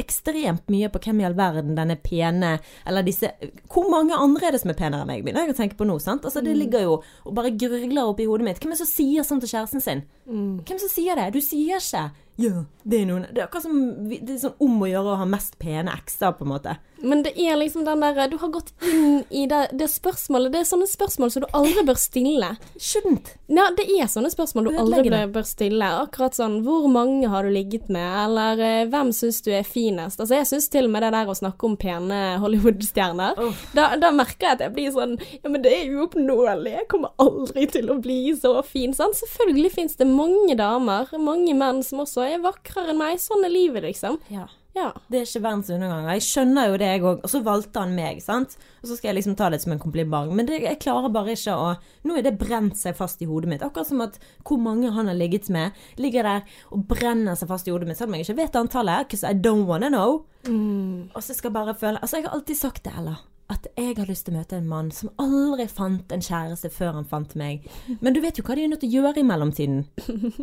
ekstremt mye på hvem i all verden denne pene, eller disse Hvor mange andre er det som er penere enn meg, begynner jeg å tenke på nå, sant? Altså, det ligger jo og bare gurgler oppi hodet mitt. Hvem er det som sier sånn til kjæresten sin? Mm. Hvem som sier det? Du sier ikke ja, det er noen Det er akkurat som det er sånn om å gjøre å ha mest pene ekser, på en måte. Men det er liksom den der Du har gått inn i det, det spørsmålet Det er sånne spørsmål som du aldri bør stille. Skjønt. Ja, det er sånne spørsmål du aldri bør, stille. Akkurat sånn Hvor mange har du ligget med? Eller eh, hvem syns du er finest? Altså, jeg syns til og med det der å snakke om pene Hollywood-stjerner oh. da, da merker jeg at jeg blir sånn Ja, men det er uoppnåelig. Jeg kommer aldri til å bli så fin. Sant? Selvfølgelig fins det mange damer, mange menn, som også er vakrere enn meg. Sånn er livet, liksom. Ja. Ja. Det er ikke verdens undergang. Jeg skjønner jo det, jeg òg. Og så valgte han meg, sant. Og så skal jeg liksom ta det som en kompliment. Men det, jeg klarer bare ikke å Nå er det brent seg fast i hodet mitt. Akkurat som at hvor mange han har ligget med, ligger der og brenner seg fast i hodet mitt. Selv om jeg ikke vet antallet. Because I don't wanna know. Mm. Og så skal jeg bare føle Altså, jeg har alltid sagt det, Ella. At jeg har lyst til å møte en mann som aldri fant en kjæreste før han fant meg. Men du vet jo hva de er nødt til å gjøre i mellomtiden.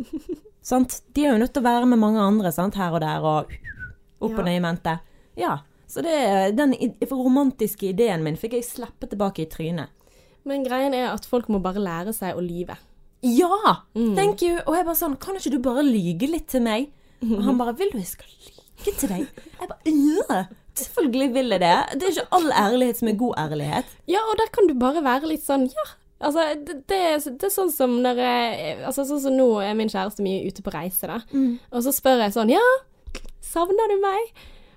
sant? De er jo nødt til å være med mange andre, sant? Her og der, og opp og ned i mente. Ja. Så det, den romantiske ideen min fikk jeg slippe tilbake i trynet. Men greien er at folk må bare lære seg å lyve. Ja! Mm. Thank you! Og jeg bare sånn, kan ikke du bare lyge litt til meg? Og han bare, vil du jeg skal lyge til deg? Jeg bare, ja! Selvfølgelig vil jeg det. Det er ikke all ærlighet som er god ærlighet. Ja, og der kan du bare være litt sånn ja. Altså, det, det, er- det er sånn som når jeg Altså, sånn som nå er min kjæreste mye ute på reise, da. Og så spør jeg sånn Ja, savner du meg?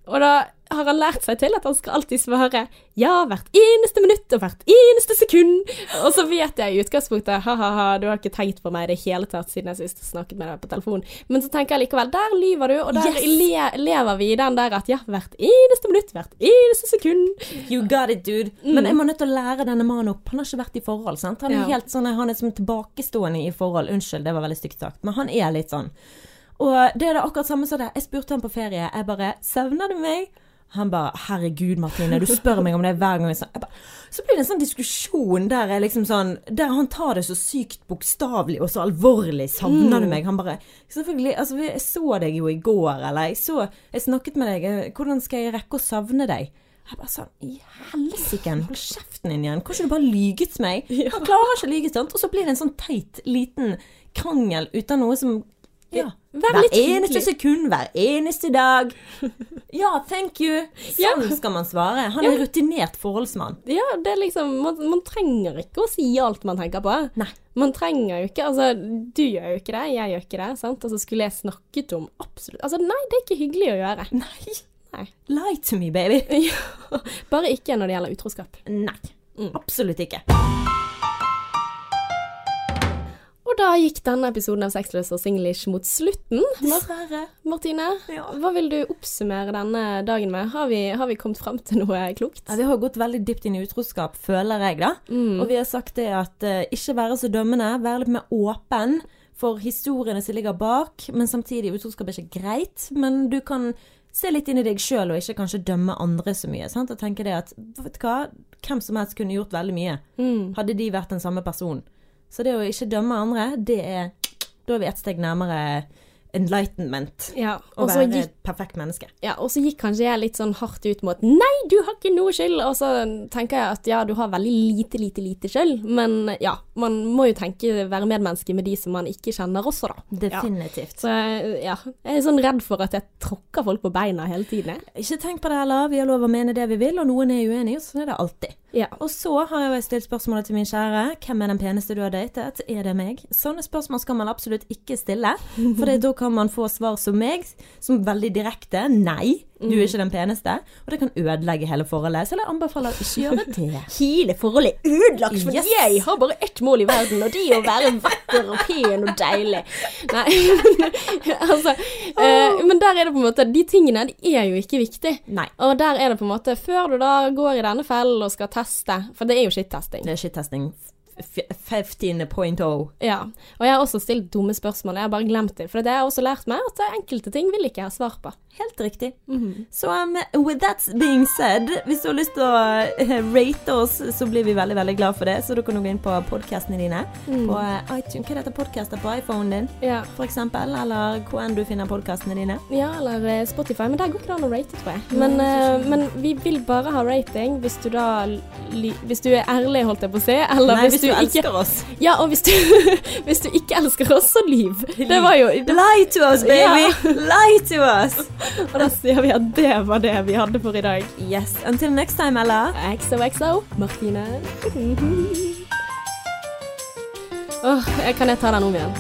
Og da har han lært seg til at han skal alltid svare ja hvert eneste minutt og hvert eneste sekund. Og så vet jeg i utgangspunktet ha-ha-ha, du har ikke tenkt på meg i det hele tatt siden jeg sist snakket med deg på telefon. Men så tenker jeg likevel, der lyver du, og der Yes! le, lever vi i den der at ja, hvert eneste minutt, hvert eneste sekund. You got it, dude. Men jeg må nødt til å lære denne mannen opp. Han har ikke vært i forhold, sant? Han er Ja. helt sånn, han er som tilbakestående i forhold. Unnskyld, det var veldig stygt sagt. Men han er litt sånn. Og det er det akkurat samme som det. Jeg spurte han på ferie. Jeg bare 'Savner du meg?' Han bare 'Herregud, Martine, du spør meg om det hver gang.' Jeg bare, så blir det en sånn diskusjon der liksom sånn Der han tar det så sykt bokstavelig og så alvorlig. 'Savner du meg?' Han bare Selvfølgelig. Altså, jeg så deg jo i går, eller jeg så Jeg snakket med deg. eh, Hvordan skal jeg rekke å savne deg? Jeg bare sånn I helsike, hold kjeften din igjen. Kan ikke du bare lyge til meg? Han klarer ikke å lyge, sant? Og så blir det en sånn teit liten krangel uten noe som ja. Vær Hver eneste hyggelig. sekund, hver eneste dag. Ja, thank you. Sånn skal man svare. Han er rutinert forholdsmann. Ja, det er liksom man, man trenger ikke å si alt man tenker på. Nei. Man trenger jo ikke Altså, du gjør jo ikke det, jeg gjør ikke det, sant. Altså, skulle jeg snakket om absolutt Altså, nei, det er ikke hyggelig å gjøre. Nei. Nei. Lie to me, baby. Ja. Bare ikke når det gjelder utroskap. Nei. Mm. Absolutt ikke. Da gikk denne episoden av Sexløs og Singlish mot slutten. Dessverre. Martine, Ja. hva vil du oppsummere denne dagen med? Har vi, har vi kommet fram til noe klokt? Ja, vi har gått veldig dypt inn i utroskap, føler jeg, da. Mm. Og vi har sagt det at uh, ikke være så dømmende, være litt mer åpen for historiene som ligger bak. Men samtidig, utroskap er ikke greit. Men du kan se litt inn i deg sjøl, og ikke kanskje dømme andre så mye. Sant? Og tenke det at vet du hva, hvem som helst kunne gjort veldig mye. Mm. Hadde de vært den samme personen. Så det å ikke dømme andre, det er Da er vi ett steg nærmere enlightenment. Ja, Å være gikk et perfekt menneske. Ja, og så gikk kanskje jeg litt sånn hardt ut mot Nei, du har ikke noe skyld! Og så tenker jeg at ja, du har veldig lite, lite, lite skyld. Men ja, man må jo tenke være medmenneske med de som man ikke kjenner også, da. Definitivt. Så ja, jeg er sånn redd for at jeg tråkker folk på beina hele tiden. Ikke tenk på det heller. Vi har lov å mene det vi vil, og noen er uenige, og sånn er det alltid. Ja. Og så har jeg stilt spørsmålet til min kjære. Hvem er den peneste du har datet? Er det meg? Sånne spørsmål skal man absolutt ikke stille. For da kan man få svar som meg, som veldig direkte. Nei, du er ikke den peneste. Og det kan ødelegge hele forholdet. Så jeg anbefaler å ikke gjøre det. Hele forholdet er ødelagt, for Yes. jeg har bare ett mål i verden, og det er å være vakker og pen og deilig. Nei, altså eh, Men der er det på en måte De tingene de er jo ikke viktig. Nei. Og der er det på en måte Før du da går i denne fellen og skal teste, for det er jo skittesting. Det er skittesting. F- 15.0. Ja. Og jeg har også stilt dumme spørsmål, jeg har bare glemt det. For det har jeg også lært meg at enkelte ting vil ikke jeg ha svar på. Helt riktig. Så um, with that being said, hvis du har lyst til å eh, rate oss, så blir vi veldig veldig glad for det. Så du kan gå inn på podkastene dine. På eh, iTunes. Hva heter podkaster på iPhonen din, Ja. for eksempel? Eller hvor enn du finner podkastene dine. Ja, eller eh, Spotify, men der går ikke det an å rate, tror jeg. Men, eh, men vi vil bare ha rating hvis du da Hvis du er ærlig, holdt jeg på å si. Eller Nei, hvis, hvis du, ikke elsker oss. Ja, og hvis du, hvis du ikke elsker oss, så lyv. Det var jo det, Lie to us, baby! Lie to us! Og da sier vi at det var det vi hadde for i dag. Yes. Until next time, Ella. XOXO, Martine. oh, kan jeg ta den om igjen?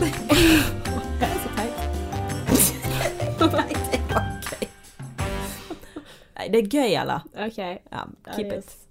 Det er så teit. Nei, det er gøy, Ella. OK. Ja, keep it.